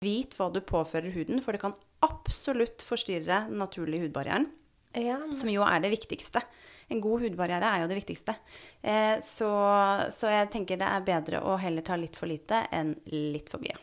Vit hva du påfører huden, for det kan absolutt forstyrre den naturlige hudbarrieren. Ja, Som jo er det viktigste. En god hudbarriere er jo det viktigste. Eh, så, så jeg tenker det er bedre å heller ta litt for lite enn litt for mye.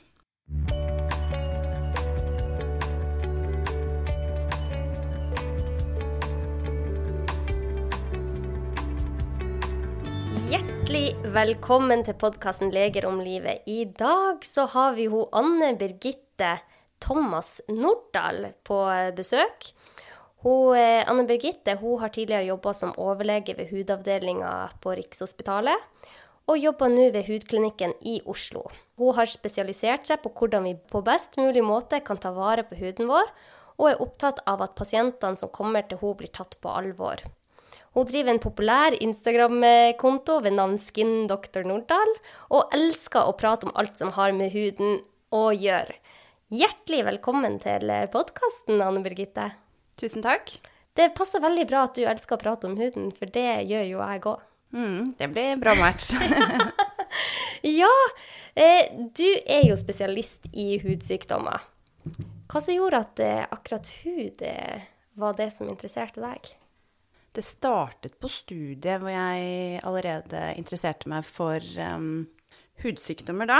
Hjertelig velkommen til podkasten 'Leger om livet'. I dag så har vi hun Anne Birgitte Thomas Nordahl på besøk. Hun, eh, Anne Birgitte hun har tidligere jobba som overlege ved hudavdelinga på Rikshospitalet, og jobber nå ved Hudklinikken i Oslo. Hun har spesialisert seg på hvordan vi på best mulig måte kan ta vare på huden vår, og er opptatt av at pasientene som kommer til henne, blir tatt på alvor. Hun driver en populær Instagram-konto ved navn Skin Dr. Nordahl, og elsker å prate om alt som har med huden å gjøre. Hjertelig velkommen til podkasten, Anne Birgitte. Tusen takk. Det passer veldig bra at du elsker å prate om huden, for det gjør jo jeg òg. Mm, det blir bra match. Ja, eh, du er jo spesialist i hudsykdommer. Hva som gjorde at eh, akkurat hud eh, var det som interesserte deg? Det startet på studiet hvor jeg allerede interesserte meg for um, hudsykdommer da.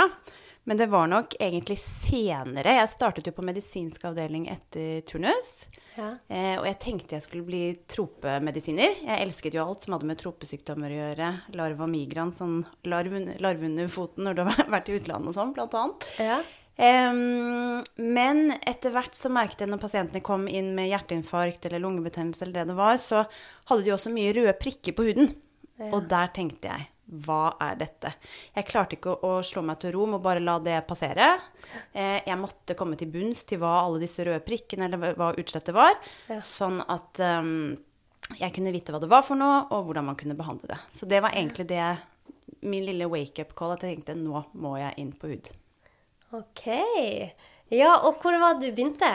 Men det var nok egentlig senere. Jeg startet jo på medisinsk avdeling etter turnus. Ja. Eh, og jeg tenkte jeg skulle bli tropemedisiner. Jeg elsket jo alt som hadde med tropesykdommer å gjøre. Larv og migran, sånn larv, larv under foten når du har vært i utlandet og sånn, blant annet. Ja. Em, men etter hvert så merket jeg når pasientene kom inn med hjerteinfarkt eller lungebetennelse eller det det var, så hadde de også mye røde prikker på huden. Og der tenkte jeg hva er dette? Jeg klarte ikke å, å slå meg til ro med å bare la det passere. Eh, jeg måtte komme til bunns til hva alle disse røde prikkene eller hva- utslettet var, Ja. sånn at um, jeg kunne vite hva det var for noe, og hvordan man kunne behandle det. Så det var egentlig det min lille wake-up call, at jeg tenkte nå må jeg inn på hud. OK. Ja, og hvor var du begynte?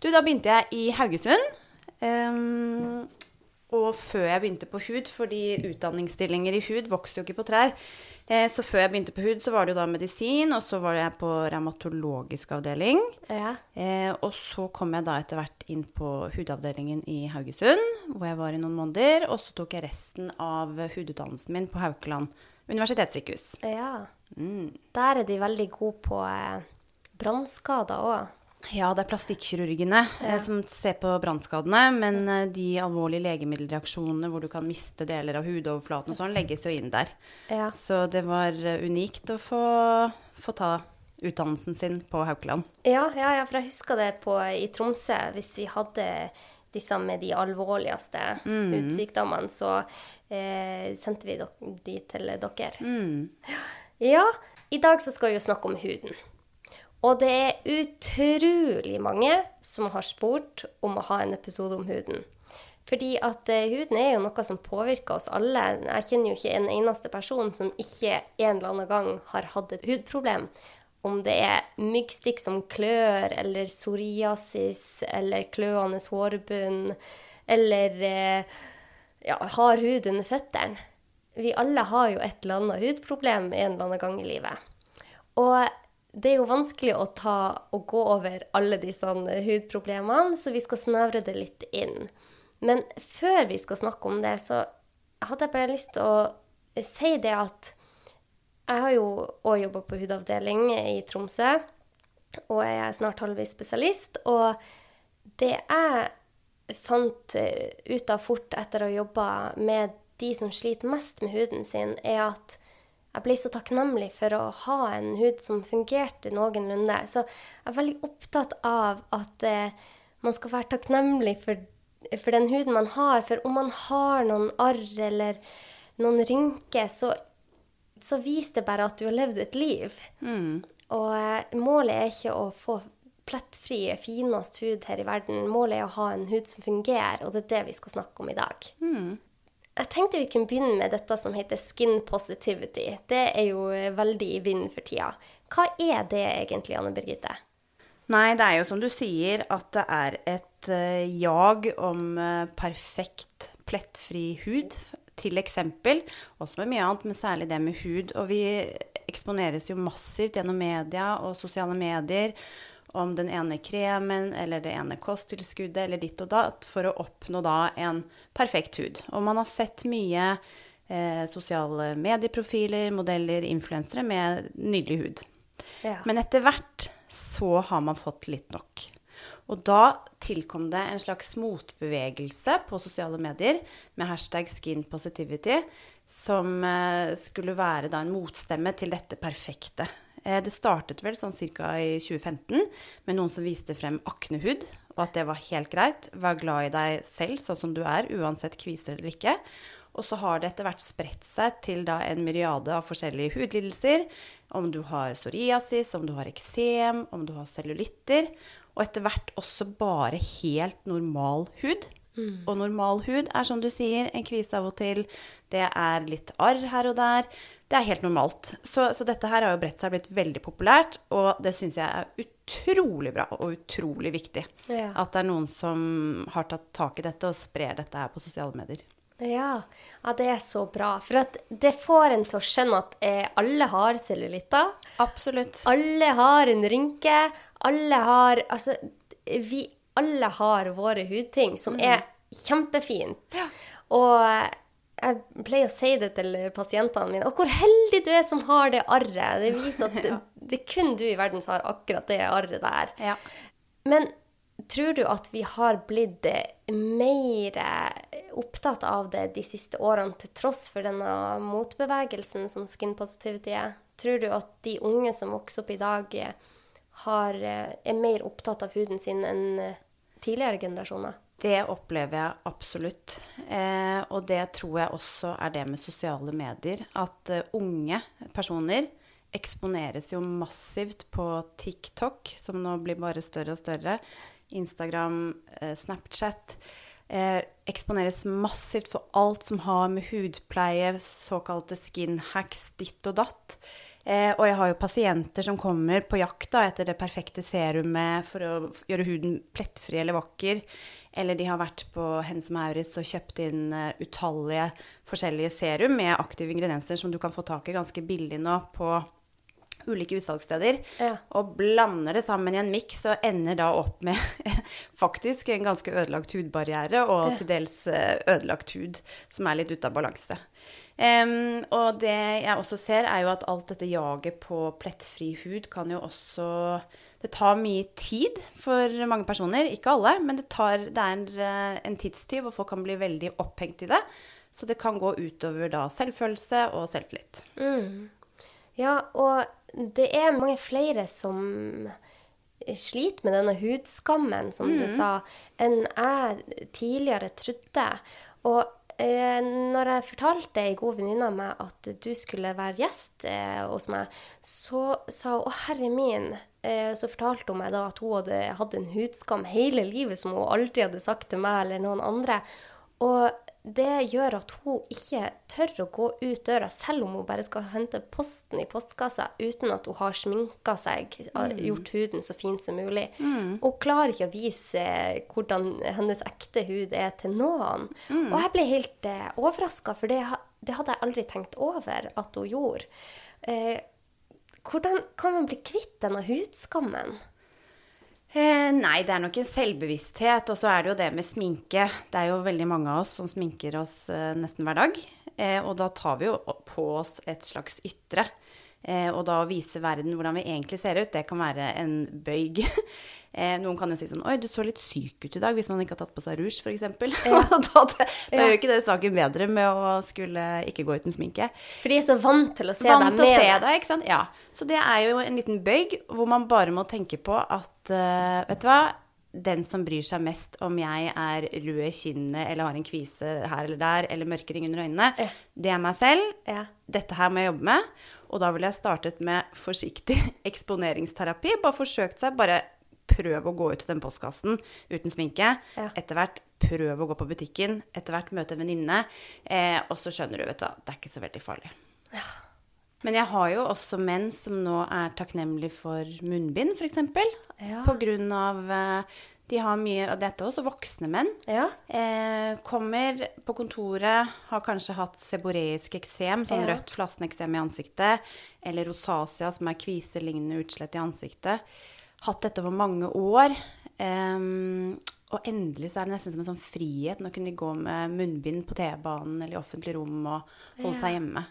Du, da begynte jeg i Haugesund. Um, og før jeg begynte på hud, fordi utdanningsstillinger i hud vokser jo ikke på trær. Eh, så før jeg begynte på hud, så var det jo da medisin, og så var jeg på revmatologisk avdeling. Ja. Eh, og så kom jeg da etter hvert inn på hudavdelingen i Haugesund, hvor jeg var i noen måneder. Og så tok jeg resten av hudutdannelsen min på Haukeland universitetssykehus. ja. Mm. Der er de veldig gode på eh, brannskader òg. Ja, det er plastikkirurgene ja. som ser på brannskadene, men eh, de alvorlige legemiddelreaksjonene hvor du kan miste deler av hudoverflaten og sånn, legges jo inn der. Ja. Så det var eh, unikt å få, få ta utdannelsen sin på Haukeland. Ja, ja, ja, for jeg husker det på, i Tromsø. Hvis vi hadde disse med de alvorligste hudsykdommene, så eh, sendte vi de til dere. Ja, i dag så skal vi jo snakke om huden. Og det er utrolig mange som har spurt om å ha en episode om huden. Fordi at eh, huden er jo noe som påvirker oss alle. Jeg kjenner jo ikke en eneste person som ikke en eller annen gang har hatt et hudproblem. Om det er myggstikk som klør, eller psoriasis, eller kløende hårbunn, eller eh, ja, hard hud under føttene. Vi alle har jo et eller annet hudproblem en eller annen gang i livet. Og det er jo vanskelig å ta og gå over alle disse hudproblemene, så vi skal snevre det litt inn. Men før vi skal snakke om det, så hadde jeg bare lyst til å si det at jeg har jo òg jobba på hudavdeling i Tromsø, og jeg er snart halvvis spesialist. Og det jeg fant eh, ut av fort etter å ha jobba med de som sliter mest med huden sin, er at jeg ble så takknemlig for å ha en hud som fungerte noenlunde. Så jeg er veldig opptatt av at eh, man skal være takknemlig for, for den huden man har. For om man har noen arr eller noen rynker, så, så viser det bare at du har levd et liv. Og eh, målet er ikke å få plettfri, finest hud her i verden. Målet er å ha en hud som fungerer, og det er det vi skal snakke om i dag. Jeg tenkte vi kunne begynne med dette som heter skin positivity. Det er jo eh, veldig i vinden for tida. Hva er det egentlig, Anne Birgitte? Nei, det er jo som du sier, at det er et eh, jag om eh, perfekt, plettfri hud, til eksempel. Også med mye annet, men særlig det med hud. Og vi eksponeres jo massivt gjennom media og sosiale medier. Om den ene kremen eller det ene kosttilskuddet eller ditt og datt for å oppnå da en perfekt hud. Og man har sett mye eh, sosiale medieprofiler, modeller, influensere med nydelig hud. Ja. Men etter hvert så har man fått litt nok. Og da tilkom det en slags motbevegelse på sosiale medier med hashtag skinpositivity, som eh, skulle være da en motstemme til dette perfekte. Eh, det startet vel sånn ca. i 2015 med noen som viste frem aknehud, og at det var helt greit. Vær glad i deg selv sånn som du er, uansett kviser eller ikke. Og så har det etter hvert spredt seg til da en myriade av forskjellige hudlidelser. Om du har psoriasis, om du har eksem, om du har cellulitter. Og etter hvert også bare helt normal hud. Og normal hud er som du sier, en kvise av og til. Det er litt arr her og der. Det er helt normalt. Så, så dette her har jo bredt seg blitt veldig populært, og det syns jeg er utrolig bra og utrolig viktig. Ja. At det er noen som har tatt tak i dette og sprer dette her på sosiale medier. Ja, ja, det er så bra. For at det får en til å skjønne at eh, alle har cellulitter. Absolutt. Alle har en rynke. Alle har Altså, vi alle har våre hudting, som er kjempefint. Ja. Og jeg pleier å si det til pasientene mine. Og hvor heldig du er som har det arret. Det viser at det, det er kun du i verden som har akkurat det arret der. Ja. Men tror du at vi har blitt mer opptatt av det de siste årene, til tross for denne motbevegelsen som skin positivity er? Tror du at de unge som vokser opp i dag, eh, har, eh, er mer opptatt av huden sin enn eh, tidligere generasjoner? Det opplever jeg absolutt. Eh, og det tror jeg også er det med sosiale medier. At uh, unge personer eksponeres jo massivt på TikTok, som nå blir bare større og større. Instagram, eh, Snapchat. Eh, eksponeres massivt for alt som har med hudpleie, såkalte skin hacks, ditt og datt. Eh, og jeg har jo pasienter som kommer på jakt da, etter det perfekte serumet for å gjøre huden plettfri eller vakker. Eller de har vært på Hennes Maurits og kjøpt inn eh, utallige forskjellige serum med aktive ingredienser som du kan få tak i ganske billig nå på ulike utsalgssteder. Ja. Og blander det sammen i en miks og ender da opp med faktisk en ganske ødelagt hudbarriere og til dels eh, ødelagt hud som er litt ute av balanse. Em, og det jeg også ser, er jo at alt dette jaget på plettfri hud kan jo også Det tar mye tid for mange personer. Ikke alle, men det, tar, det er eh, en tidstyv, og folk kan bli veldig opphengt i det. Så det kan gå utover da selvfølelse og selvtillit. Ja, og det er mange flere som sliter med denne hudskammen, som du sa, enn jeg tidligere trodde. Og eh, når jeg fortalte ei god venninne av meg at du skulle være gjest eh, hos meg, så sa hun 'Å, herre min'. Eh, så fortalte hun meg da at hun hadde hatt en hudskam hele livet som hun aldri hadde sagt til meg eller noen andre. Og det gjør at hun ikke tør å gå ut døra, selv om hun bare skal hente posten i postkassa, uten at hun har sminka seg, og gjort huden så fin som mulig. Hun klarer ikke å vise hvordan hennes ekte hud er til noen. Og jeg ble helt eh, overraska, for det, det hadde jeg aldri tenkt over at hun gjorde. Eh, hvordan kan man bli kvitt denne hudskammen? Eh, nei, det er nok en selvbevissthet. Og så er det jo det med sminke. Det er jo veldig mange av oss som sminker oss eh, nesten hver dag. Eh, og da tar vi jo på oss et slags ytre. Eh, og da å vise verden hvordan vi egentlig ser ut, det kan være en bøyg. Eh, noen kan jo si sånn Oi, du så litt syk ut i dag, hvis man ikke har tatt på seg rouge, f.eks. Ja. da, det, da gjør ikke det saken bedre med å skulle ikke gå uten sminke. For de er så vant til å se Vant deg til å med se deg, ikke sant? Ja. Så det er jo en liten bøyg hvor man bare må tenke på at uh, Vet du hva? Den som bryr seg mest om jeg er rød i kinnet eller har en kvise her eller der, eller mørkering under øynene, Ja. det er meg selv. Ja. Dette her må jeg jobbe med. Og da ville jeg startet med forsiktig eksponeringsterapi. Bare forsøkt seg. Bare prøv å gå ut til den postkassen uten sminke. Ja. Etter hvert prøv å gå på butikken. Etter hvert møte en venninne. Eh, og så skjønner du, vet du hva, det er ikke så veldig farlig. Ja. Men jeg har jo også menn som nå er takknemlige for munnbind, f.eks. Ja. På grunn av eh, De har mye Og dette er også voksne menn. Ja. Eh, kommer på kontoret, har kanskje hatt seboreisk eksem, sånn Ja. rødt flasseneksem i ansiktet, eller rosacea, som er kviselignende utslett i ansiktet. Hatt dette over mange år. Um, og endelig så er det nesten som en sånn frihet. Nå kunne de gå med munnbind på T-banen eller i offentlig rom og holde seg hjemme.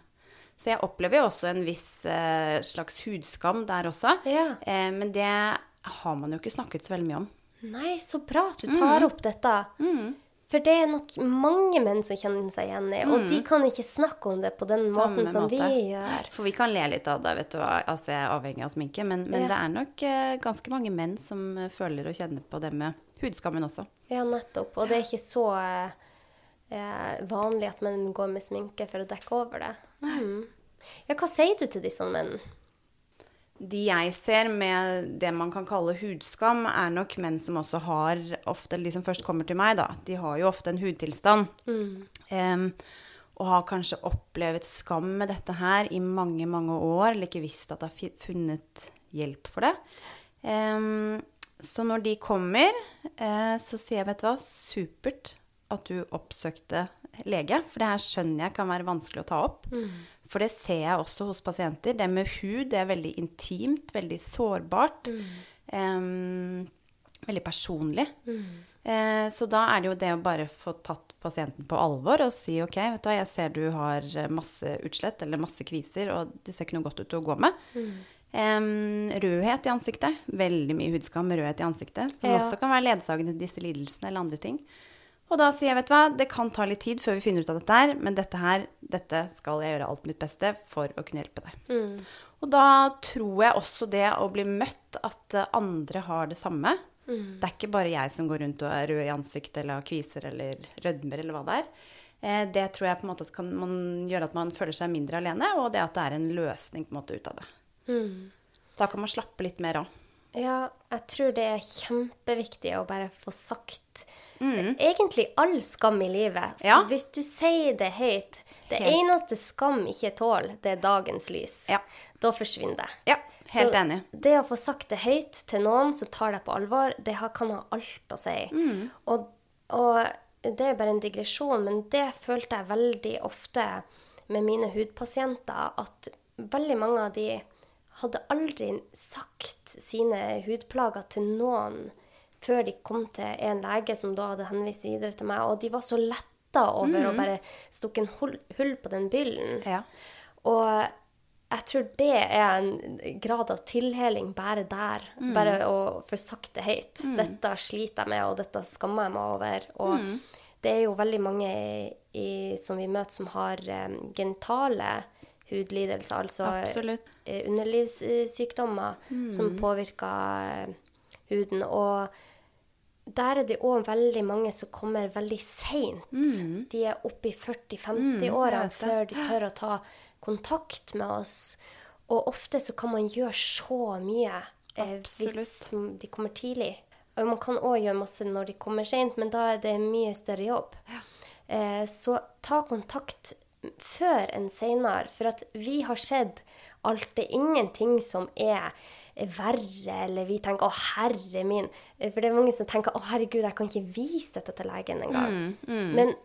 Så jeg opplever jo også en viss uh, slags hudskam der også. Ja. Uh, men det har man jo ikke snakket så veldig mye om. Nei, så bra at du tar opp dette. For det er nok mange menn som kjenner seg igjen i, og de kan ikke snakke om det på den måten som vi gjør. For vi kan le litt av det, vet du hva. Altså, jeg er avhengig av sminke. Men, men Ja. det er nok uh, ganske mange menn som eh, føler og kjenner på det med hudskammen også. Ja, nettopp. Og det er ikke så uh, vanlig at menn går med sminke for å dekke over det. Mm. Ja, hva sier du til disse mennene? De jeg ser med det man kan kalle hudskam, er nok menn som også har ofte, de som først kommer til meg, da, de har jo ofte en hudtilstand. Em, og har kanskje opplevd skam med dette her i mange, mange år, eller ikke visst at det har funnet hjelp for det. Um, så når de kommer, uh, så sier jeg, vet du hva, supert at du oppsøkte lege, for det her skjønner jeg kan være vanskelig å ta opp. For det ser jeg også hos pasienter. Det med hud det er veldig intimt, veldig sårbart. em, veldig personlig. Eh, så da er det jo det å bare få tatt pasienten på alvor og si ok, vet du hva, jeg ser du har masse utslett eller masse kviser, og det ser ikke noe godt ut å gå med. Em, rødhet i ansiktet. Veldig mye hudskam rødhet i ansiktet. Som Ja. også kan være ledsagende disse lidelsene eller andre ting. Og da sier jeg, vet du hva, det kan ta litt tid før vi finner ut av dette her, men dette her, dette skal jeg gjøre alt mitt beste for å kunne hjelpe deg. Og da tror jeg også det å bli møtt, at andre har det samme. Det er ikke bare jeg som går rundt og er rød i ansiktet eller har kviser eller rødmer eller hva det er. Eh, Det tror jeg på en måte kan man gjøre at man føler seg mindre alene, og det at det er en løsning på en måte ut av det. Da kan man slappe litt mer av. Ja, jeg tror det er kjempeviktig å bare få sagt egentlig all skam i livet. Ja. Hvis du sier det høyt Det Helt. eneste skam ikke tåler, det er dagens lys. Ja. Da forsvinner det. Ja, helt Så enig. Det å få sagt det høyt til noen som tar deg på alvor, det kan ha alt å si. Mm. Og, og det er bare en digresjon, men det følte jeg veldig ofte med mine hudpasienter, at veldig mange av de hadde aldri sagt sine hudplager til noen før de kom til en lege som da hadde henvist videre til meg, og de var så letta over å bare stukke en hull, hull på den byllen. Ja. Og jeg tror det er en grad av tilheling bare der. Bare å få sagt det høyt. Dette sliter jeg med, og dette skammer jeg meg over. Og det er jo veldig mange i, som vi møter som har um, genitale hudlidelser, altså Absolutt. eh, underlivssykdommer som påvirker eh, huden. Og der er det òg veldig mange som kommer veldig seint. De er oppe i 40-50-åra mm, før de tør å ta kontakt med oss. Og ofte så kan man gjøre så mye eh, hvis de kommer tidlig. Og man kan òg gjøre masse når de kommer seint, men da er det mye større jobb. Eh, så ta kontakt før enn seinere, for at vi har sett alt. Det er ingenting som er er verre, eller vi tenker 'Å, herre min'. Eh, For det er mange som tenker 'Å, herregud, jeg kan ikke vise dette til legen engang'. Men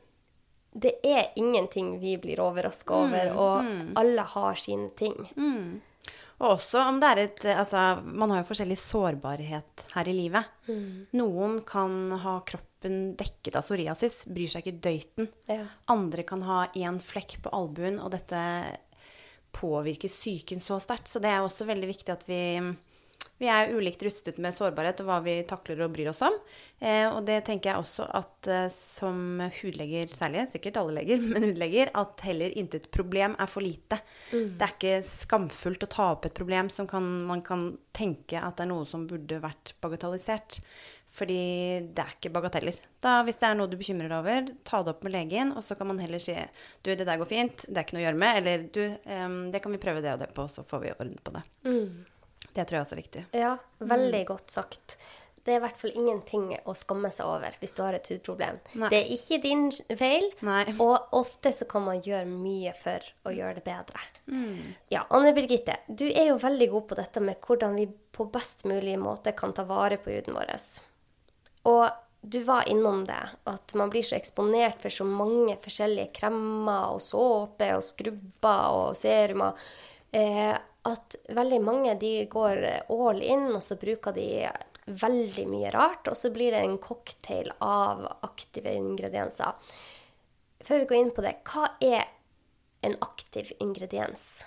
det er ingenting vi blir overraska over, og alle har sine ting. Og også om det er et Altså, man har jo forskjellig sårbarhet her i livet. Noen kan ha kroppen dekket av psoriasis, bryr seg ikke døyten. Ja. Andre kan ha én flekk på albuen, og dette påvirker psyken så sterkt. Så det er også veldig viktig at vi vi er ulikt rustet med sårbarhet og hva vi takler og bryr oss om. Eh, og det tenker jeg også at eh, som hudleger særlig, sikkert alle leger, men hudleger, at heller intet problem er for lite. Det er ikke skamfullt å ta opp et problem som kan, man kan tenke at det er noe som burde vært bagatellisert. Fordi det er ikke bagateller. Da, hvis det er noe du bekymrer deg over, ta det opp med legen, og så kan man heller si du, det der går fint, det er ikke noe å gjøre med, eller du, det kan vi prøve det og det på, så får vi orden på det. Det tror jeg også er viktig. Ja, veldig godt sagt. Det er i hvert fall ingenting å skamme seg over hvis du har et hudproblem. Nei. Det er ikke din feil, Nei. og ofte så kan man gjøre mye for å gjøre det bedre. Mm. Ja, Anne Birgitte, du er jo veldig god på dette med hvordan vi på best mulig måte kan ta vare på huden vår. Og du var innom det, at man blir så eksponert for så mange forskjellige kremmer og såpe og skrubber og serumer. Eh, at veldig mange de går all in, og så bruker de veldig mye rart, og så blir det en cocktail av aktive ingredienser. Før vi går inn på det, hva er en aktiv ingrediens?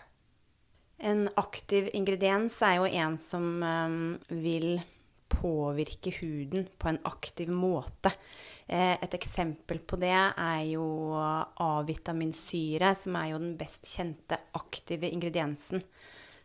En aktiv ingrediens er jo en som um, vil påvirke huden på en aktiv måte. Eh, et eksempel på det er jo A-vitaminsyre, som er jo den best kjente aktive ingrediensen.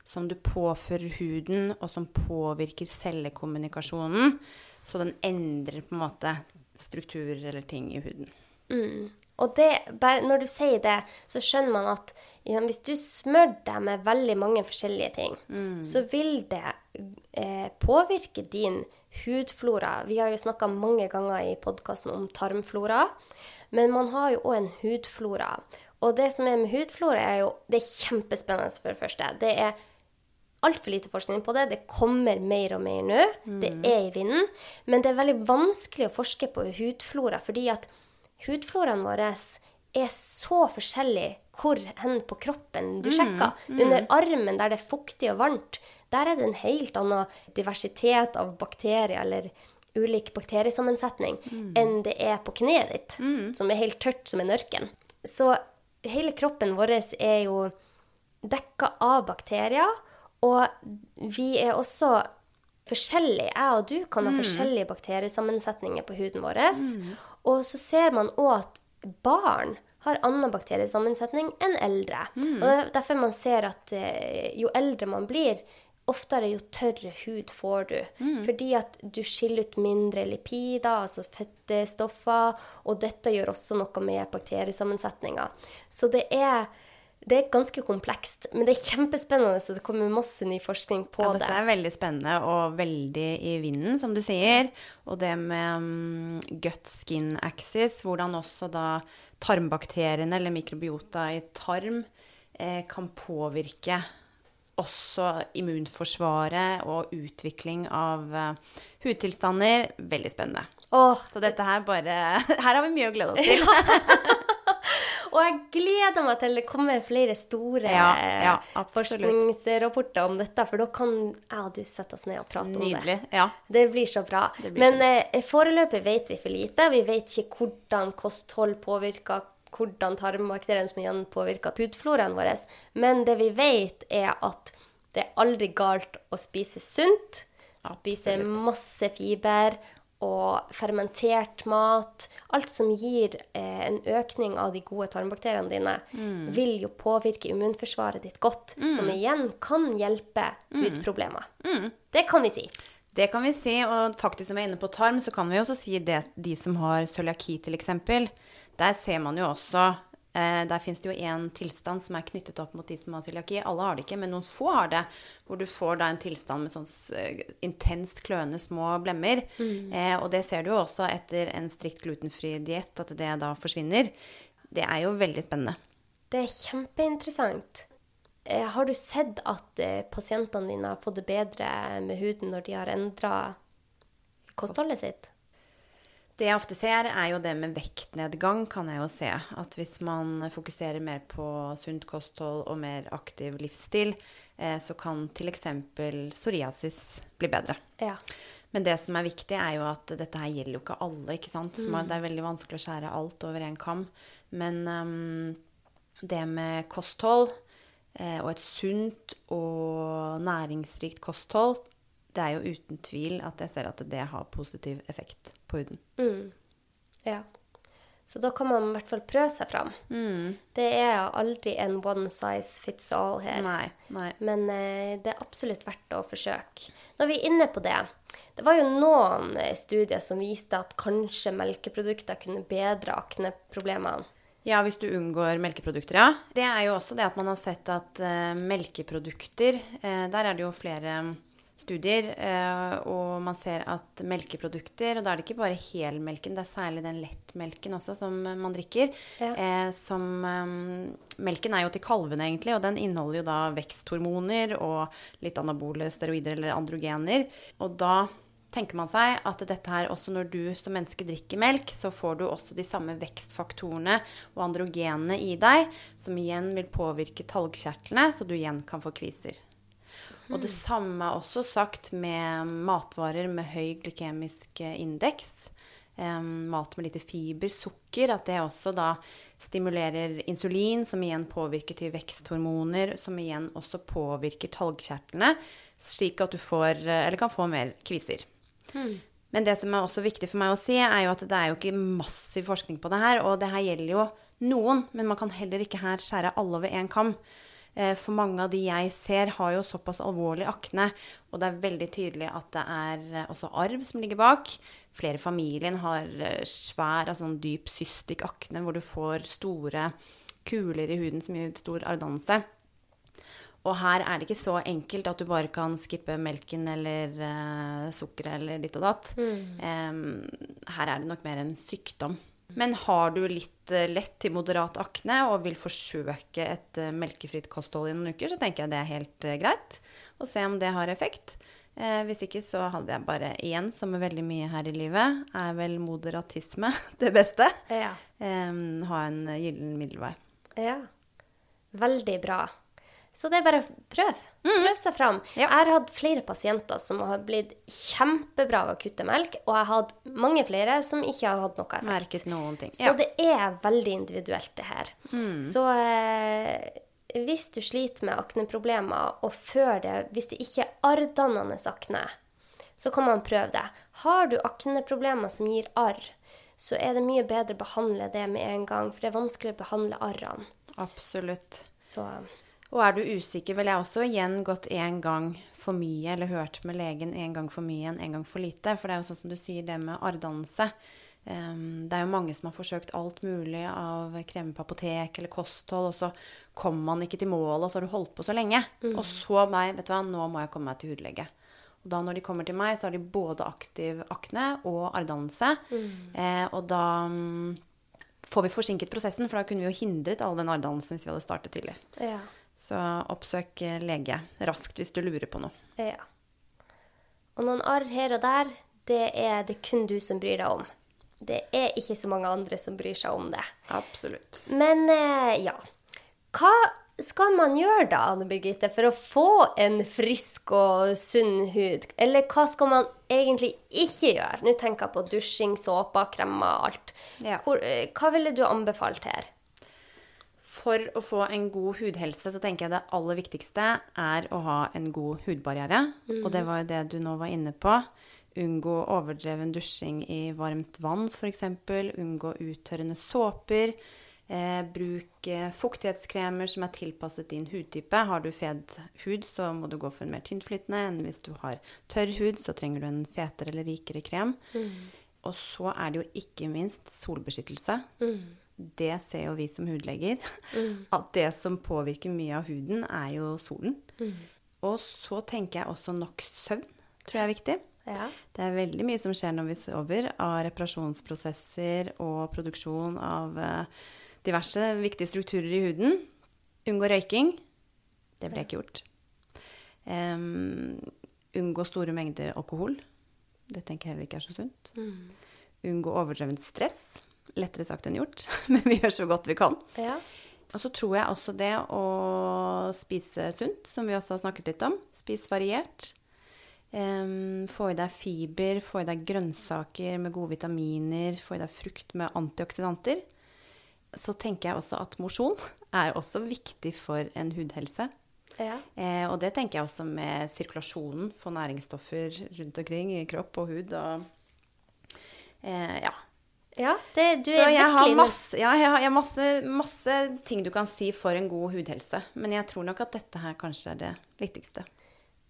Som du påfører huden, og som påvirker cellekommunikasjonen. Så den endrer på en måte strukturer eller ting i huden. Mm. Og det, bare, når du sier det, så skjønner man at ja, hvis du smører deg med veldig mange forskjellige ting, mm. så vil det eh, påvirke din hudflora. Vi har jo snakka mange ganger i podkasten om tarmflora, men man har jo òg en hudflora. Og det som er med hudflora, er jo Det er kjempespennende, for det første. Det er altfor lite forskning på det. Det kommer mer og mer nå. Mm. Det er i vinden. Men det er veldig vanskelig å forske på hudflora, fordi at hudfloraen vår er så forskjellig hvor hen på kroppen du mm, sjekker. Mm, mm. Under armen der det er fuktig og varmt, der er det en helt annen diversitet av bakterier eller ulik bakteriesammensetning mm. enn det er på kneet ditt, mm. som er helt tørt som en ørken. Så hele kroppen vår er jo dekka av bakterier, og vi er også forskjellige. Jeg og du kan ha mm. forskjellige bakteriesammensetninger på huden vår. Og så ser man òg at barn har annen bakteriesammensetning enn eldre. Mm. Og er derfor man ser at eh, jo eldre man blir, oftere jo tørre hud får du. Mm. Fordi at du skiller ut mindre lipider, altså fettstoffer, og dette gjør også noe med bakteriesammensetninga. Så det er det er ganske komplekst, men det er kjempespennende. Så det kommer masse ny forskning på ja, dette det. Dette er veldig spennende og veldig i vinden, som du sier. Og det med um, gut skin axis, hvordan også da tarmbakteriene eller mikrobiota i tarm eh, kan påvirke også immunforsvaret og utvikling av uh, hudtilstander. Veldig spennende. Åh, Så dette her bare Her har vi mye å glede oss til. Og jeg gleder meg til det kommer flere store ja, ja, forskningsrapporter om dette, for da kan jeg og du sette oss ned og prate Nydelig, om det. Ja. Det blir så bra. Blir Men så bra. Eh, foreløpig vet vi for lite. Vi vet ikke hvordan kosthold påvirker hvordan tarmbakteriene som igjen påvirker hudfloraen vår. Men det vi vet, er at det er aldri galt å spise sunt. Spise Absolutt. masse fiber og fermentert mat. Alt som gir eh, en økning av de gode tarmbakteriene dine, mm. vil jo påvirke immunforsvaret ditt godt. Mm. Som igjen kan hjelpe mm. hudproblemer. Mm. Det kan vi si. Det kan vi si, og faktisk når vi er inne på tarm, så kan vi også si det de som har cøliaki f.eks. Der ser man jo også Eh, der fins det jo én tilstand som er knyttet opp mot de som har cøliaki. Alle har det ikke, men noen få har det. Hvor du får da en tilstand med sånn uh, intenst kløende små blemmer. Mm. Eh, og det ser du jo også etter en strikt glutenfri diett, at det da forsvinner. Det er jo veldig spennende. Det er kjempeinteressant. Eh, har du sett at eh, pasientene dine har fått det bedre med huden når de har endra kostholdet sitt? Det jeg ofte ser, er jo det med vektnedgang, kan jeg jo se. At hvis man fokuserer mer på sunt kosthold og mer aktiv livsstil, eh, så kan f.eks. psoriasis bli bedre. Ja. Men det som er viktig, er jo at dette her gjelder jo ikke alle. ikke sant? Så mm. Det er veldig vanskelig å skjære alt over én kam. Men um, det med kosthold, eh, og et sunt og næringsrikt kosthold, det er jo uten tvil at jeg ser at det har positiv effekt på huden. Mm. Ja. Så da kan man i hvert fall prøve seg fram. Mm. Det er aldri en one size fits all her. Nei, nei. Men eh, det er absolutt verdt å forsøke. Når vi er inne på det Det var jo noen eh, studier som viste at kanskje melkeprodukter kunne bedre akneproblemene. Ja, hvis du unngår melkeprodukter, ja. Det er jo også det at man har sett at eh, melkeprodukter eh, Der er det jo flere studier, eh, og man ser at melkeprodukter Og da er det ikke bare helmelken, det er særlig den lettmelken også som man drikker. Ja. Eh, som um, Melken er jo til kalvene, egentlig, og den inneholder jo da veksthormoner og litt anabole steroider eller androgener. Og da tenker man seg at dette her, også når du som menneske drikker melk, så får du også de samme vekstfaktorene og androgenene i deg, som igjen vil påvirke talgkjertlene, så du igjen kan få kviser. Og det samme er også sagt med matvarer med høy glykemisk eh, indeks. Um, mat med lite fiber, sukker, at det også da stimulerer insulin, som igjen påvirker til veksthormoner, som igjen også påvirker talgkjertlene, slik at du får, eh, eller kan få mer kviser. Men det som er også viktig for meg å si, er jo at det er jo ikke massiv forskning på det her. Og det her gjelder jo noen, men man kan heller ikke her skjære alle over én kam. Eh, For mange av de jeg ser, har jo såpass alvorlig akne, og det er veldig tydelig at det er eh, også arv som ligger bak. Flere i familien har eh, svær, altså en dyp cystic akne, hvor du får store kuler i huden som gir stor arrdannelse. Og her er det ikke så enkelt at du bare kan skippe melken eller uh, sukkeret eller ditt og datt. Em, her er det nok mer en sykdom. Men har du litt eh, lett til moderat akne og vil forsøke et eh, melkefritt kosthold i noen uker, så tenker jeg det er helt eh, greit. Og se om det har effekt. Eh, hvis ikke så hadde jeg bare igjen, som med veldig mye her i livet, er vel moderatisme det beste. Ja. Ha en gyllen middelvei. Ja. Veldig bra. Så det er bare å prøve. Prøv seg fram. Ja. Jeg har hatt flere pasienter som har blitt kjempebra av å kutte melk, og jeg har hatt mange flere som ikke har hatt noe effekt. Merket noen ting. Så det er veldig individuelt, det her. Så eh, hvis du sliter med akneproblemer, og før det, hvis det ikke er arrdannende akne, så kan man prøve det. Har du akneproblemer som gir arr, så er det mye bedre å behandle det med en gang, for det er vanskelig å behandle arrene. Absolutt. Så Og er du usikker, ville jeg også igjen gått én gang for mye, eller hørt med legen én gang for mye enn én gang for lite. For det er jo sånn som du sier, det med arrdannelse. Ehm, det er jo mange som har forsøkt alt mulig av kremer på apotek eller kosthold, og så kommer man ikke til målet, og så har du holdt på så lenge. Og så meg, vet du hva, nå må jeg komme meg til hudlege. Og da når de kommer til meg, så har de både aktiv akne og arrdannelse. Eh, og da mm, får vi forsinket prosessen, for da kunne vi jo hindret all den arrdannelsen hvis vi hadde startet tidlig. ja. Så oppsøk lege raskt hvis du lurer på noe. ja. Og noen arr her og der, det er det kun du som bryr deg om. Det er ikke så mange andre som bryr seg om det. Absolutt. Men eh, ja. Hva skal man gjøre da, Anne Birgitte, for å få en frisk og sunn hud? Eller hva skal man egentlig ikke gjøre? Nå tenker jeg på dusjing, såper, kremmer, alt. Ja. Hvor, eh, hva ville du anbefalt her? For å få en god hudhelse så tenker jeg det aller viktigste er å ha en god hudbarriere. Og det var jo det du nå var inne på. Unngå overdreven dusjing i varmt vann f.eks. Unngå uttørrende såper. Eh, bruk eh, fuktighetskremer som er tilpasset din hudtype. Har du fet hud, så må du gå for en mer tyntflytende enn hvis du har tørr hud, så trenger du en fetere eller rikere krem. Og så er det jo ikke minst solbeskyttelse. Det ser jo vi som hudleger. At det som påvirker mye av huden, er jo solen. Og så tenker jeg også nok søvn, tror jeg er viktig. Ja. Det er veldig mye som skjer når vi sover, av reparasjonsprosesser og produksjon av eh, diverse viktige strukturer i huden. Unngå røyking. Det ble ikke gjort. Um, unngå store mengder alkohol. Det tenker jeg heller ikke er så sunt. Unngå overdrevent stress. Lettere sagt enn gjort, men vi gjør så godt vi kan. ja. Og så tror jeg også det å spise sunt, som vi også har snakket litt om. Spis variert. Um, få i deg fiber, få i deg grønnsaker med gode vitaminer, få i deg frukt med antioksidanter. Så tenker jeg også at mosjon er også viktig for en hudhelse. Ja. Eh, og det tenker jeg også med sirkulasjonen, få næringsstoffer rundt omkring i kropp og hud. Og, eh, ja. Ja det, du Så er jeg har, masse, ja, jeg har, jeg har masse, masse ting du kan si for en god hudhelse. Men jeg tror nok at dette her kanskje er det viktigste.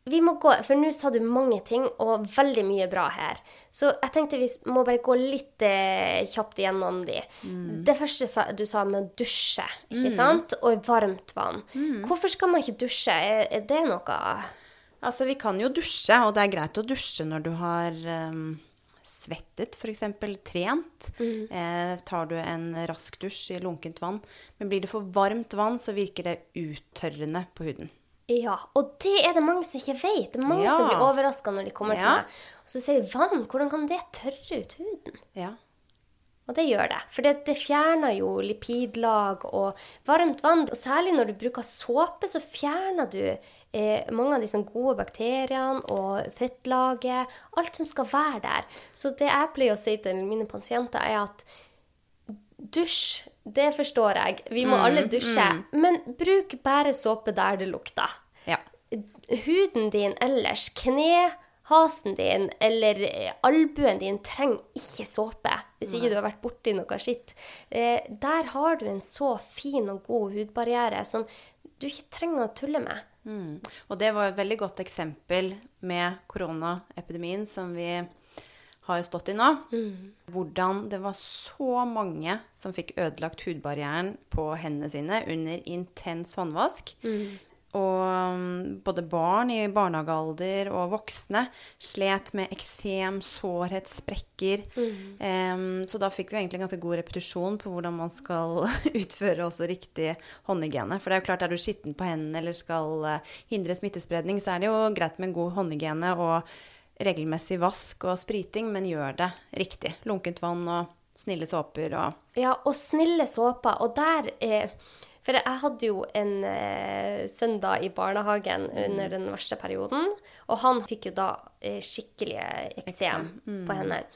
Vi må gå, for nå sa du mange ting, og veldig mye bra her. Så jeg tenkte vi må bare gå litt eh, kjapt igjennom de. Det første sa, du sa med å dusje, ikke sant? Og varmt vann. Hvorfor skal man ikke dusje? Er, er det noe Altså, vi kan jo dusje, og det er greit å dusje når du har um, svettet, f.eks. trent. Eh, tar du en rask dusj i lunkent vann. Men blir det for varmt vann, så virker det uttørrende på huden. Ja, og det er det mange som ikke vet. Det er mange Ja. som blir overraska når de kommer Ja. til meg. Og så sier de vann, hvordan kan det tørre ut huden? Ja. Og det gjør det. For det, det fjerner jo lipidlag og varmt vann. Og særlig når du bruker såpe, så fjerner du eh, mange av disse gode bakteriene og fettlaget, alt som skal være der. Så det jeg pleier å si til mine pasienter, er at dusj, det forstår jeg. Vi må alle dusje. Men bruk bare såpe der det lukter. Ja. Huden din ellers, knehasen din eller eh, albuen din trenger ikke såpe. Hvis ikke du har vært borti noe skitt. Eh, der har du en så fin og god hudbarriere som du ikke trenger å tulle med. Mm. Og det var et veldig godt eksempel med koronaepidemien som vi har stått i nå. Hvordan det var så mange som fikk ødelagt hudbarrieren på hendene sine under intens vannvask. Og um, både barn i barnehagealder og voksne slet med eksem, sårhet, sprekker. Em, så da fikk vi egentlig ganske god repetisjon på hvordan man skal utføre også riktig håndhygiene. For det er jo klart, er du skitten på hendene eller skal eh, hindre smittespredning, så er det jo greit med god håndhygiene og regelmessig vask og spriting, men gjør det riktig. Lunkent vann og snille såper og Ja, og snille såper. Og der eh, For jeg hadde jo en eh, sønn da i barnehagen under den verste perioden, og han fikk jo da eh, skikkelig eksem på hendene.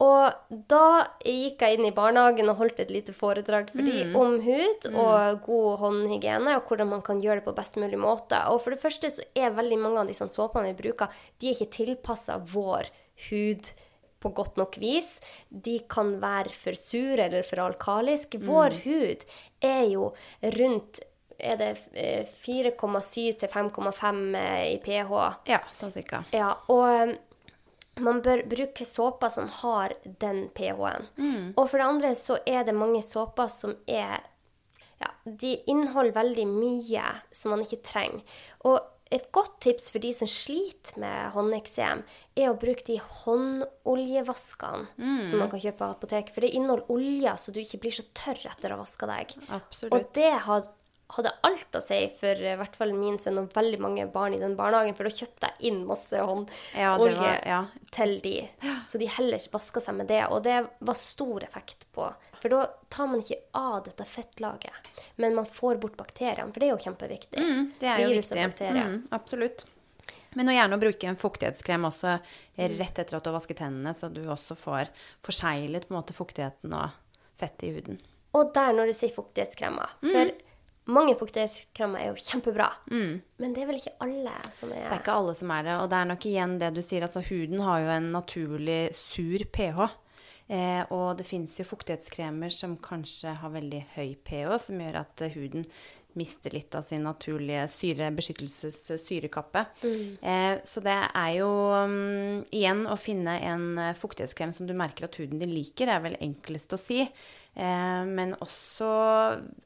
Og da gikk jeg inn i barnehagen og holdt et lite foredrag for de om hud og god håndhygiene, og hvordan man kan gjøre det på best mulig måte. Og for det første så er veldig mange av disse såpene vi bruker, de er ikke tilpassa vår hud på godt nok vis. De kan være for sure eller for alkalisk. Vår hud er jo rundt er det eh, 4,7 til 5,5 i pH. Ja, sånn cirka. Ja, og um, man bør bruke såper som har den pH-en. Og for det andre så er det mange såper som er Ja, de inneholder veldig mye som man ikke trenger. Og et godt tips for de som sliter med håndeksem, er å bruke de håndoljevaskene som man kan kjøpe på apoteket. For det inneholder olje, så du ikke blir så tørr etter å ha vaska deg. Absolutt. Og det had- hadde alt å si for eh, i hvert fall min sønn og veldig mange barn i den barnehagen, for da kjøpte jeg inn masse håndolje ja, ja. til de. Så de heller vaska seg med det, og det var stor effekt på. For da tar man ikke av dette fettlaget, men man får bort bakteriene, for det er jo kjempeviktig. Mm, det er jo Virus viktig. Mm, absolutt. Men og gjerne å bruke en fuktighetskrem også rett etter at du har vasket hendene, så du også får forseglet på en måte fuktigheten og fettet i huden. Og der når du sier fuktighetskremer, Mm. for mange fuktighetskremer er jo kjempebra, men det er vel ikke alle som er Det er ikke alle som er det, og det er nok igjen det du sier, altså huden har jo en naturlig sur pH. Eh, og det fins jo fuktighetskremer som kanskje har veldig høy pH, som gjør at eh, huden mister litt av sin naturlige syre, beskyttelsessyrekappe. Eh, så det er jo um, igjen å finne en eh, fuktighetskrem som du merker at huden din liker, er vel enklest å si. Eh, men også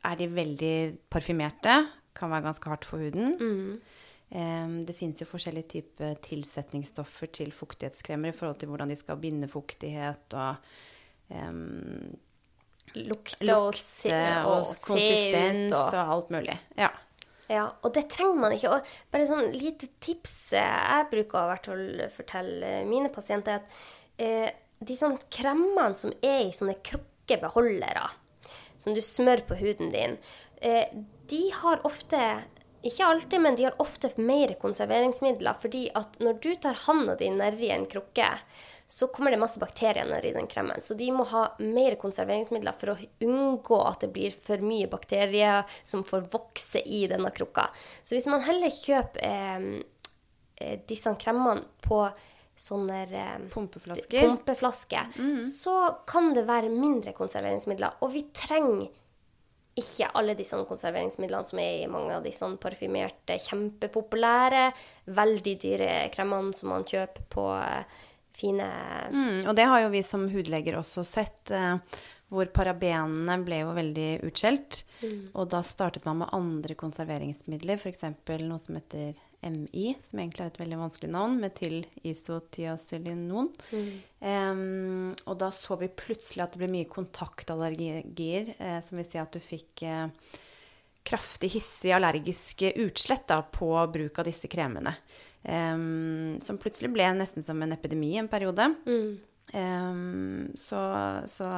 er de veldig parfymerte. Kan være ganske hardt for huden. Em, det fins jo forskjellige typer tilsetningsstoffer til fuktighetskremer i forhold til hvordan de skal binde fuktighet og um, lukte og, se, lukte og, og konsistens ut. og alt mulig. Ja. Ja, og det trenger man ikke. Og bare sånn lite tips eh, jeg bruker å hvert fall fortelle mine pasienter, er at eh, de sånne kremmene som er i sånne krukkebeholdere, som du smør på huden din, eh, de har ofte ikke alltid, men de har ofte mer konserveringsmidler, fordi at når du tar handa di nedi en krukke, så kommer det masse bakterier nedi den kremen. Så de må ha mer konserveringsmidler for å unngå at det blir for mye bakterier som får vokse i denne krukka. Så hvis man heller kjøper eh, eh, disse kremene på sånne eh, Pumpeflasker. pumpeflaske, så kan det være mindre konserveringsmidler. Og vi trenger ikke alle disse konserveringsmidlene som er i mange av disse parfymerte, kjempepopulære, veldig dyre kremene som man kjøper på eh, fine Mm, og det har jo vi som hudleger også sett, eh, hvor parabenene ble jo veldig utskjelt. Og da startet man med andre konserveringsmidler, f.eks. noe som heter MI, som egentlig er et veldig vanskelig navn, metylisothiacylinon. Em, og da så vi plutselig at det ble mye kontaktallergier, eh, som vil si at du fikk eh, kraftig hissige allergiske utslett da, på bruk av disse kremene. Um, som plutselig ble nesten som en epidemi en periode. Em, så, så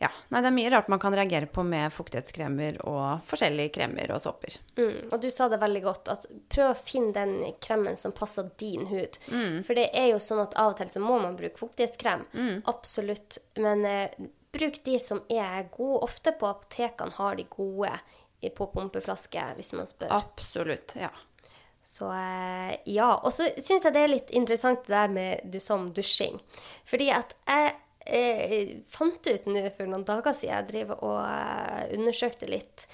Ja. Nei, det er mye rart man kan reagere på med fuktighetskremer og forskjellige kremer og såper. Mm. Og du sa det veldig godt, at prøv å finne den kremen som passer din hud. For det er jo sånn at av og til så må man bruke fuktighetskrem. Absolutt. Men eh, bruk de som er gode. Ofte på apotekene har de gode på pumpeflaske, hvis man spør. Absolutt. Ja. Så eh, ja. Og så syns jeg det er litt interessant det der med du sa om dusjing. Fordi at jeg eh, fant ut nå for noen dager siden jeg driver og eh, undersøkte litt.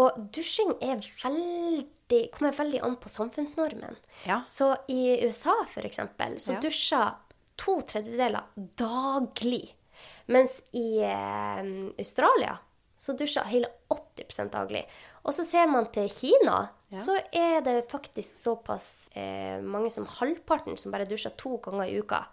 Og dusjing er veldig, kommer veldig an på samfunnsnormen. Ja. Så i USA, eksempel, så Ja. dusjer to tredjedeler daglig. Mens i eh, Australia så dusjer hele 80% daglig. Og så ser man til Kina, Ja. så er det faktisk såpass eh, mange som halvparten som bare dusjer to ganger i uka.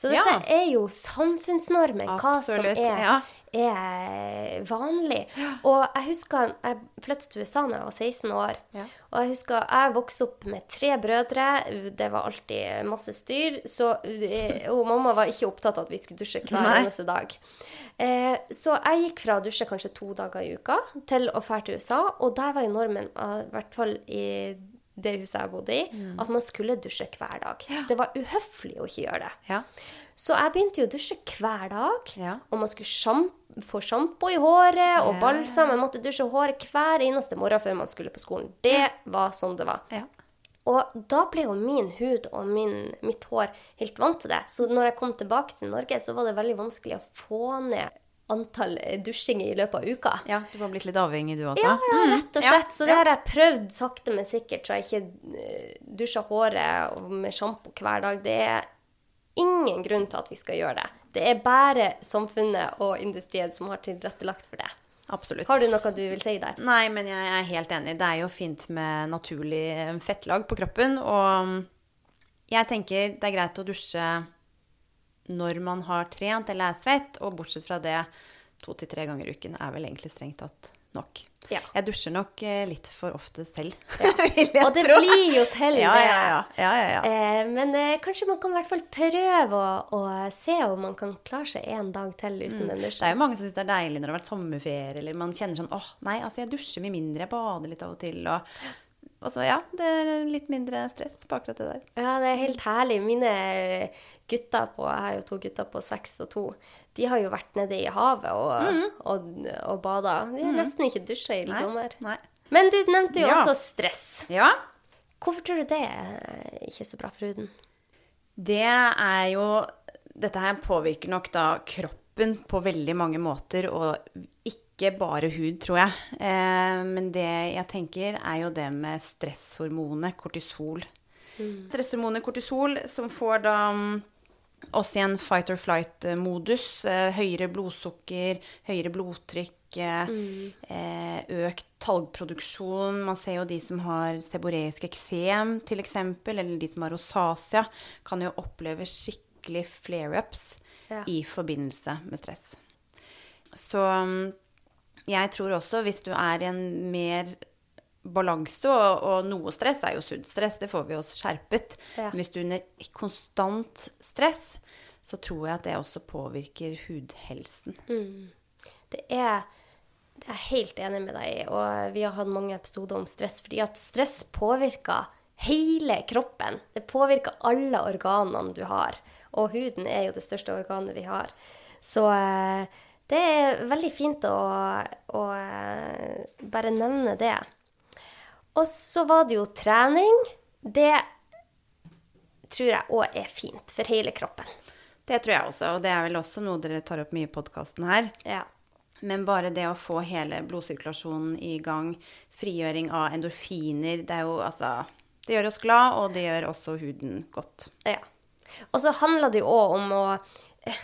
Så dette Ja. er jo samfunnsnormen, hva som er, ja. er vanlig. Og jeg husker jeg flyttet til USA da jeg var 16 år. Ja. Og jeg husker jeg vokste opp med tre brødre. Det var alltid masse styr. Så, eh, og mamma var ikke opptatt av at vi skulle dusje hver eneste dag. Eh, så jeg gikk fra å dusje kanskje to dager i uka til å dra til USA. Og der var jo normen, eh, i hvert fall i det huset jeg bodde i, Mm. at man skulle dusje hver dag. Det var uhøflig å ikke gjøre det. Ja. Så jeg begynte jo å dusje hver dag. Ja. Og man skulle sjamp få sjampo i håret og Ja, balsam. Man måtte dusje håret hver eneste morgen før man skulle på skolen. Det var sånn det var. Ja. Og da ble jo min hud og min, mitt hår helt vant til det. Så når jeg kom tilbake til Norge, så var det veldig vanskelig å få ned antall eh, dusjinger i løpet av uka. ja. Du var blitt litt avhengig, du også? Ja, ja, rett og ja, slett. Så det har jeg prøvd sakte, men sikkert, så jeg ikke eh, dusjer håret med sjampo hver dag. Det er ingen grunn til at vi skal gjøre det. Det er bare samfunnet og industrien som har tilrettelagt for det. Absolutt. Har du noe du vil si der? Nei, men jeg er helt enig. Det er jo fint med naturlig fettlag på kroppen. Og jeg tenker det er greit å dusje når man har trent eller er svett. Og bortsett fra det, to til tre ganger i uken er vel egentlig strengt tatt nok. Ja. Jeg dusjer nok eh, litt for ofte selv, Ja. vil jeg Og det tro. blir jo til det. ja. Eh, men eh, kanskje man kan i hvert fall prøve å, å se om man kan klare seg en dag til uten den Det er jo mange som syns det er deilig når det har vært sommerferie, eller man kjenner sånn åh, nei, altså jeg dusjer mye mindre, jeg bader litt av og til, og og så ja, det er litt mindre stress på akkurat det der. Ja, det er helt herlig. Mine gutter på, jeg har jo to gutter på seks og to, de har jo vært nede i havet og, og, og bada. De har nesten ikke dusja i hele sommer. nei. Men du nevnte jo Ja. også stress. Ja, Hvorfor tror du det er ikke så bra for huden? det er jo Dette her påvirker nok da kroppen på veldig mange måter, og ikke bare hud, tror jeg. Eh, men det jeg tenker, er jo det med stresshormonet kortisol. Stresshormonet kortisol som får da mm, oss i en fight or flight-modus. Eh, høyere blodsukker, høyere blodtrykk, eh, eh, økt talgproduksjon. Man ser jo de som har seboreisk eksem, f.eks., eller de som har rosacea, kan jo oppleve skikkelig flare-ups Ja. i forbindelse med stress. Så mm, jeg tror også hvis du er i en mer balanse, og, og noe stress er jo sunt stress, det får vi oss skjerpet. Ja. Hvis du er under konstant stress, så tror jeg at det også påvirker hudhelsen. Det er det er jeg helt enig med deg i, og vi har hatt mange episoder om stress, fordi at stress påvirker hele kroppen. Det påvirker alle organene du har, og huden er jo det største organet vi har. Så eh, det er veldig fint å, å eh, bare nevne det. Og så var det jo trening. Det tror jeg òg er fint for hele kroppen. Det tror jeg også, og det er vel også noe dere tar opp mye i podkasten her. Ja. Men bare det å få hele blodsirkulasjonen i gang, frigjøring av endorfiner, det er jo altså Det gjør oss glad, og det gjør også huden godt. Ja. Og så handler det jo òg om å eh,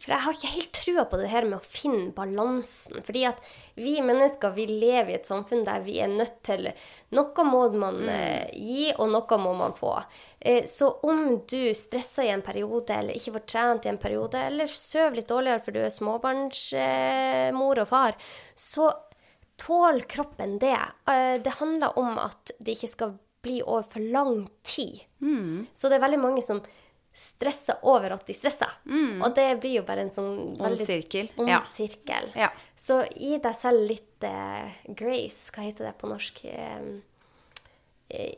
For jeg har ikke helt trua på det her med å finne balansen. Fordi at vi mennesker vi lever i et samfunn der vi er nødt til Noe må man eh, gi, og noe må man få. Eh, så om du stresser i en periode, eller ikke får trent i en periode, eller sover litt dårligere for du er småbarnsmor eh, mor og far, så tål kroppen det. Eh, det handler om at det ikke skal bli over for lang tid. Så det er veldig mange som stresser over at de stresser. Og det blir jo bare en sånn Ond sirkel. ond Ja. sirkel. Ja. Så gi deg selv litt eh, grace. Hva heter det på norsk? Eh, eh,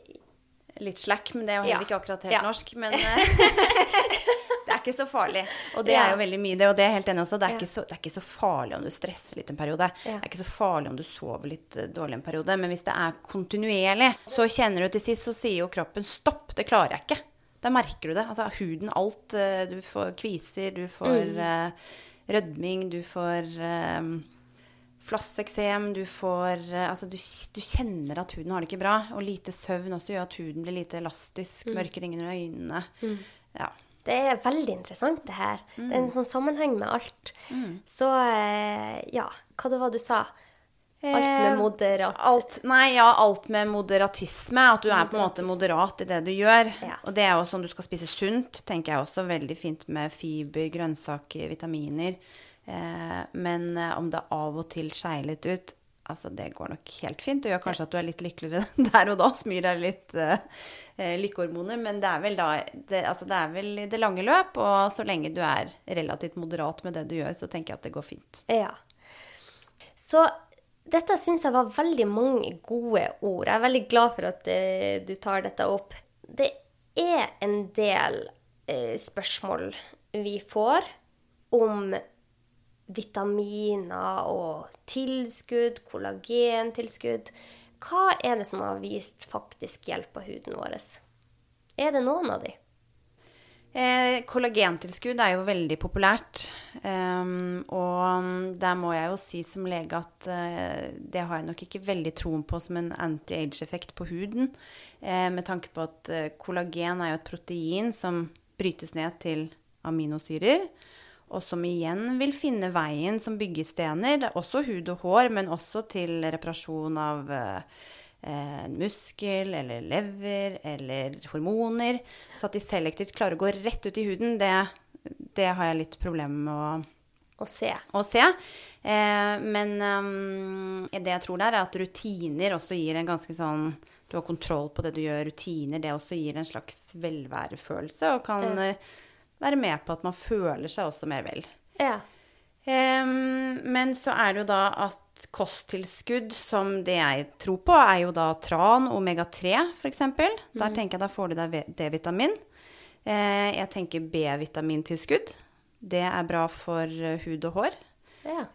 Litt slack, men det er jo Ja. heller ikke akkurat helt Ja. norsk. Men eh, det er ikke så farlig. Og det Ja. er jo veldig mye det, og det er jeg helt enig også. Det er, Ja. så, det er ikke så farlig om du stresser litt en periode. Ja. Det er ikke så farlig om du sover litt eh, dårlig en periode. Men hvis det er kontinuerlig, så kjenner du til sist, så sier jo kroppen stopp, det klarer jeg ikke. Da merker du det. Altså huden, alt. eh, Du får kviser, du får eh, rødming, du får eh, flasseksem, du får Altså, du, du kjenner at huden har det ikke bra. Og lite søvn også gjør at huden blir lite elastisk. Mørke ringer under øynene. Ja. Det er veldig interessant, det her. Det er en sånn sammenheng med alt. Så eh, ja, hva det var du sa? Alt med Eh, moderat Alt, nei, ja, alt med moderatisme. At du er på en måte moderat i det du gjør. Ja. Og det er jo sånn du skal spise sunt, tenker jeg også. Veldig fint med fiber, grønnsaker, vitaminer. Eh, men eh, om det av og til skeier litt ut, altså det går nok helt fint. Det gjør kanskje at du er litt lykkeligere der og da, smyr deg litt eh, eh, lykkehormoner. Men det er vel da det, altså det er vel i det lange løp, og så lenge du er relativt moderat med det du gjør, så tenker jeg at det går fint. Ja. Så dette syns jeg var veldig mange gode ord. Jeg er veldig glad for at eh, du tar dette opp. Det er en del eh, spørsmål vi får om vitaminer og tilskudd, kollagentilskudd. Hva er det som har vist faktisk hjelp på huden vår? Er det noen av de? Eh, kollagentilskudd er jo veldig populært. Um, og der må jeg jo si som lege at uh, det har jeg nok ikke veldig troen på som en anti-age-effekt på huden. Eh, med tanke på at uh, kollagen er jo et protein som brytes ned til aminosyrer. Og som igjen vil finne veien som byggestener, er også hud og hår, men også til reparasjon av eh, eh, muskel eller lever eller hormoner. Så at de selektivt klarer å gå rett ut i huden, det, det har jeg litt problemer med å, Å se. å se. Eh, men um, det jeg tror der, er at rutiner også gir en ganske sånn Du har kontroll på det du gjør. Rutiner, det også gir en slags velværefølelse og kan eh, være med på at man føler seg også mer vel. Ja. Em, men så er det jo da at kosttilskudd, som det jeg tror på, er jo da tran, omega-3 f.eks. Der tenker jeg da får du deg D-vitamin. Eh, jeg tenker B-vitamintilskudd. Det er bra for eh, hud og hår. ja.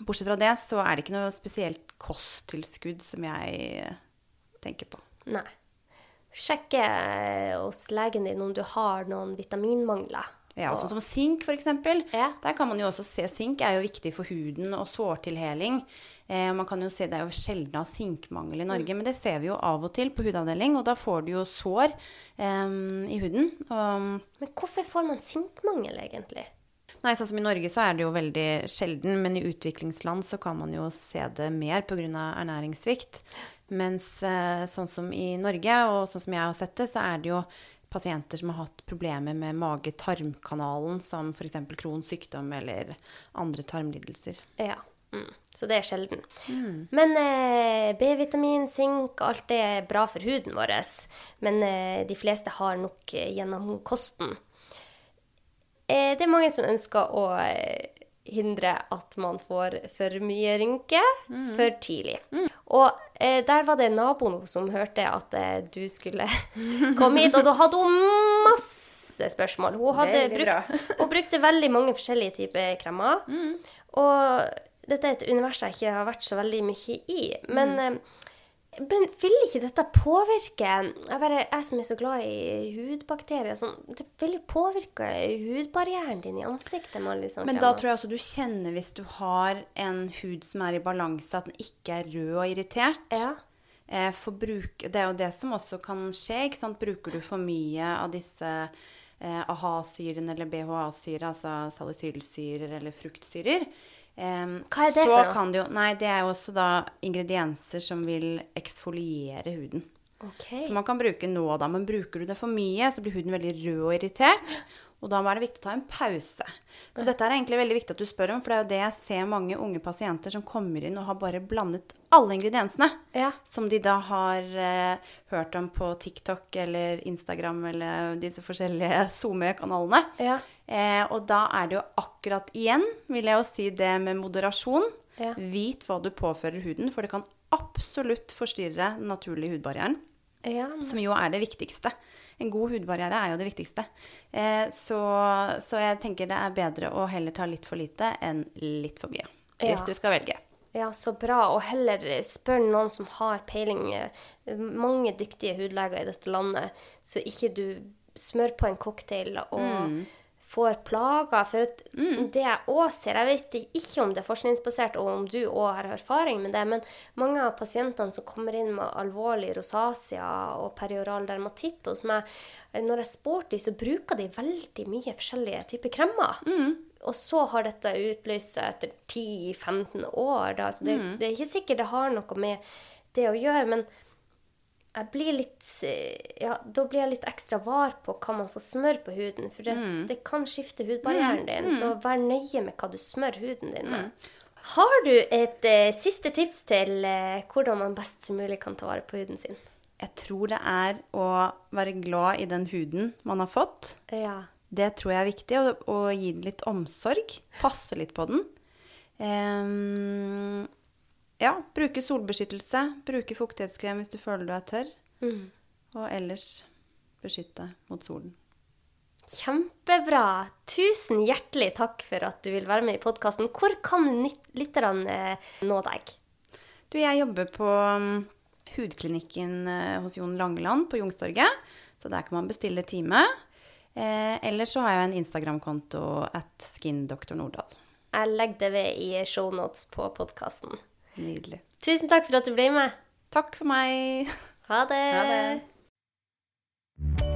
Bortsett fra det så er det ikke noe spesielt kosttilskudd som jeg eh, tenker på. Nei. Sjekke hos legen din om du har noen vitaminmangler. Ja, sånn som sink f.eks. Ja. Der kan man jo også se Sink er jo viktig for huden og sårtilheling. Eh, man kan jo se Det er jo sjelden av sinkmangel i Norge, men det ser vi jo av og til på hudavdeling. Og da får du jo sår eh, i huden. Og, Men hvorfor får man sinkmangel, egentlig? nei, sånn som i Norge så er det jo veldig sjelden, men i utviklingsland så kan man jo se det mer pga. ernæringssvikt. Mens eh, sånn som i Norge, og sånn som jeg har sett det, så er det jo pasienter som har hatt problemer med mage-tarmkanalen, som f.eks. Crohns sykdom eller andre tarmlidelser. Ja. Mm. Så det er sjelden. Men eh, B-vitamin, sink, alt det er bra for huden vår. Men eh, de fleste har nok eh, gjennom kosten. Eh, det er mange som ønsker å eh, hindre at man får for mye rynke for tidlig. Og eh, der var det naboen som hørte at eh, du skulle komme hit, og da hadde hun masse spørsmål. Hun, hadde brukt, hun brukte veldig mange forskjellige typer kremer. Og dette er et univers jeg ikke har vært så veldig mye i. Men, eh, men vil ikke dette påvirke jeg, bare, jeg som er så glad i hudbakterier og sånn, Det vil jo påvirke hudbarrieren din i ansiktet. sånn Men da tror jeg også du kjenner hvis du har en hud som er i balanse, at den ikke er rød og irritert. Ja. Eh, bruk, det er jo det som også kan skje. ikke sant? Bruker du for mye av disse eh, AHA-syrene eller BHA-syre, altså salicylsyrer eller fruktsyrer eh, Hva er det så for noe? Kan det jo, nei, det er jo også da ingredienser som vil eksfoliere huden. Okay. Så man kan bruke nå da, men bruker du det for mye, så blir huden veldig rød og irritert. Og da er det viktig å ta en pause. Så dette er egentlig veldig viktig at du spør om, for det er jo det jeg ser mange unge pasienter som kommer inn og har bare blandet alle ingrediensene. Ja. Som de da har eh, hørt om på TikTok eller Instagram eller disse forskjellige SoMe-kanalene. Ja. Eh, og da er det jo akkurat igjen, vil jeg jo si det med moderasjon. Ja. Vit hva du påfører huden, for det kan absolutt forstyrre den naturlige hudbarrieren Ja. som jo er det viktigste. En god hudbarriere er jo det viktigste. Eh, så, så jeg tenker det er bedre å heller ta litt for lite enn litt for mye. Hvis Ja. du skal velge. Ja, så bra. Og heller spør noen som har peiling. Mange dyktige hudleger i dette landet, så ikke du smør på en cocktail og får plager. For at det jeg òg ser Jeg vet ikke om det er forskningsbasert, og om du òg har erfaring med det, men mange av pasientene som kommer inn med alvorlig rosacea og perioral dermatitt og som jeg, når jeg spurte dem, så bruker de veldig mye forskjellige typer kremer. Og så har dette utløst seg etter 10-15 år. Da. Så det, det er ikke sikkert det har noe med det å gjøre. Men jeg blir litt eh, Ja, da blir jeg litt ekstra var på hva man skal smøre på huden. For det, det kan skifte hudbarrieren din, så vær nøye med hva du smører huden din med. Har du et eh, siste tips til eh, hvordan man best som mulig kan ta vare på huden sin? Jeg tror det er å være glad i den huden man har fått. Ja. Det tror jeg er viktig. Å, gi den litt omsorg. Passe litt på den. Ehm, ja, bruke solbeskyttelse. Bruke fuktighetskrem hvis du føler du er tørr. Og ellers beskytte mot solen. Kjempebra. Tusen hjertelig takk for at du vil være med i podkasten. Hvor kan lytterne eh, nå deg? Du, jeg jobber på um, hudklinikken eh, hos Jon Langeland på Jungstorget. Så der kan man bestille time. Eh, ellers så har jeg en Instagram-konto at skindoktornordal. Jeg legger det ved i shownotes på podkasten. Nydelig. Tusen takk for at du ble med. Takk for meg. Ha det. Ha det.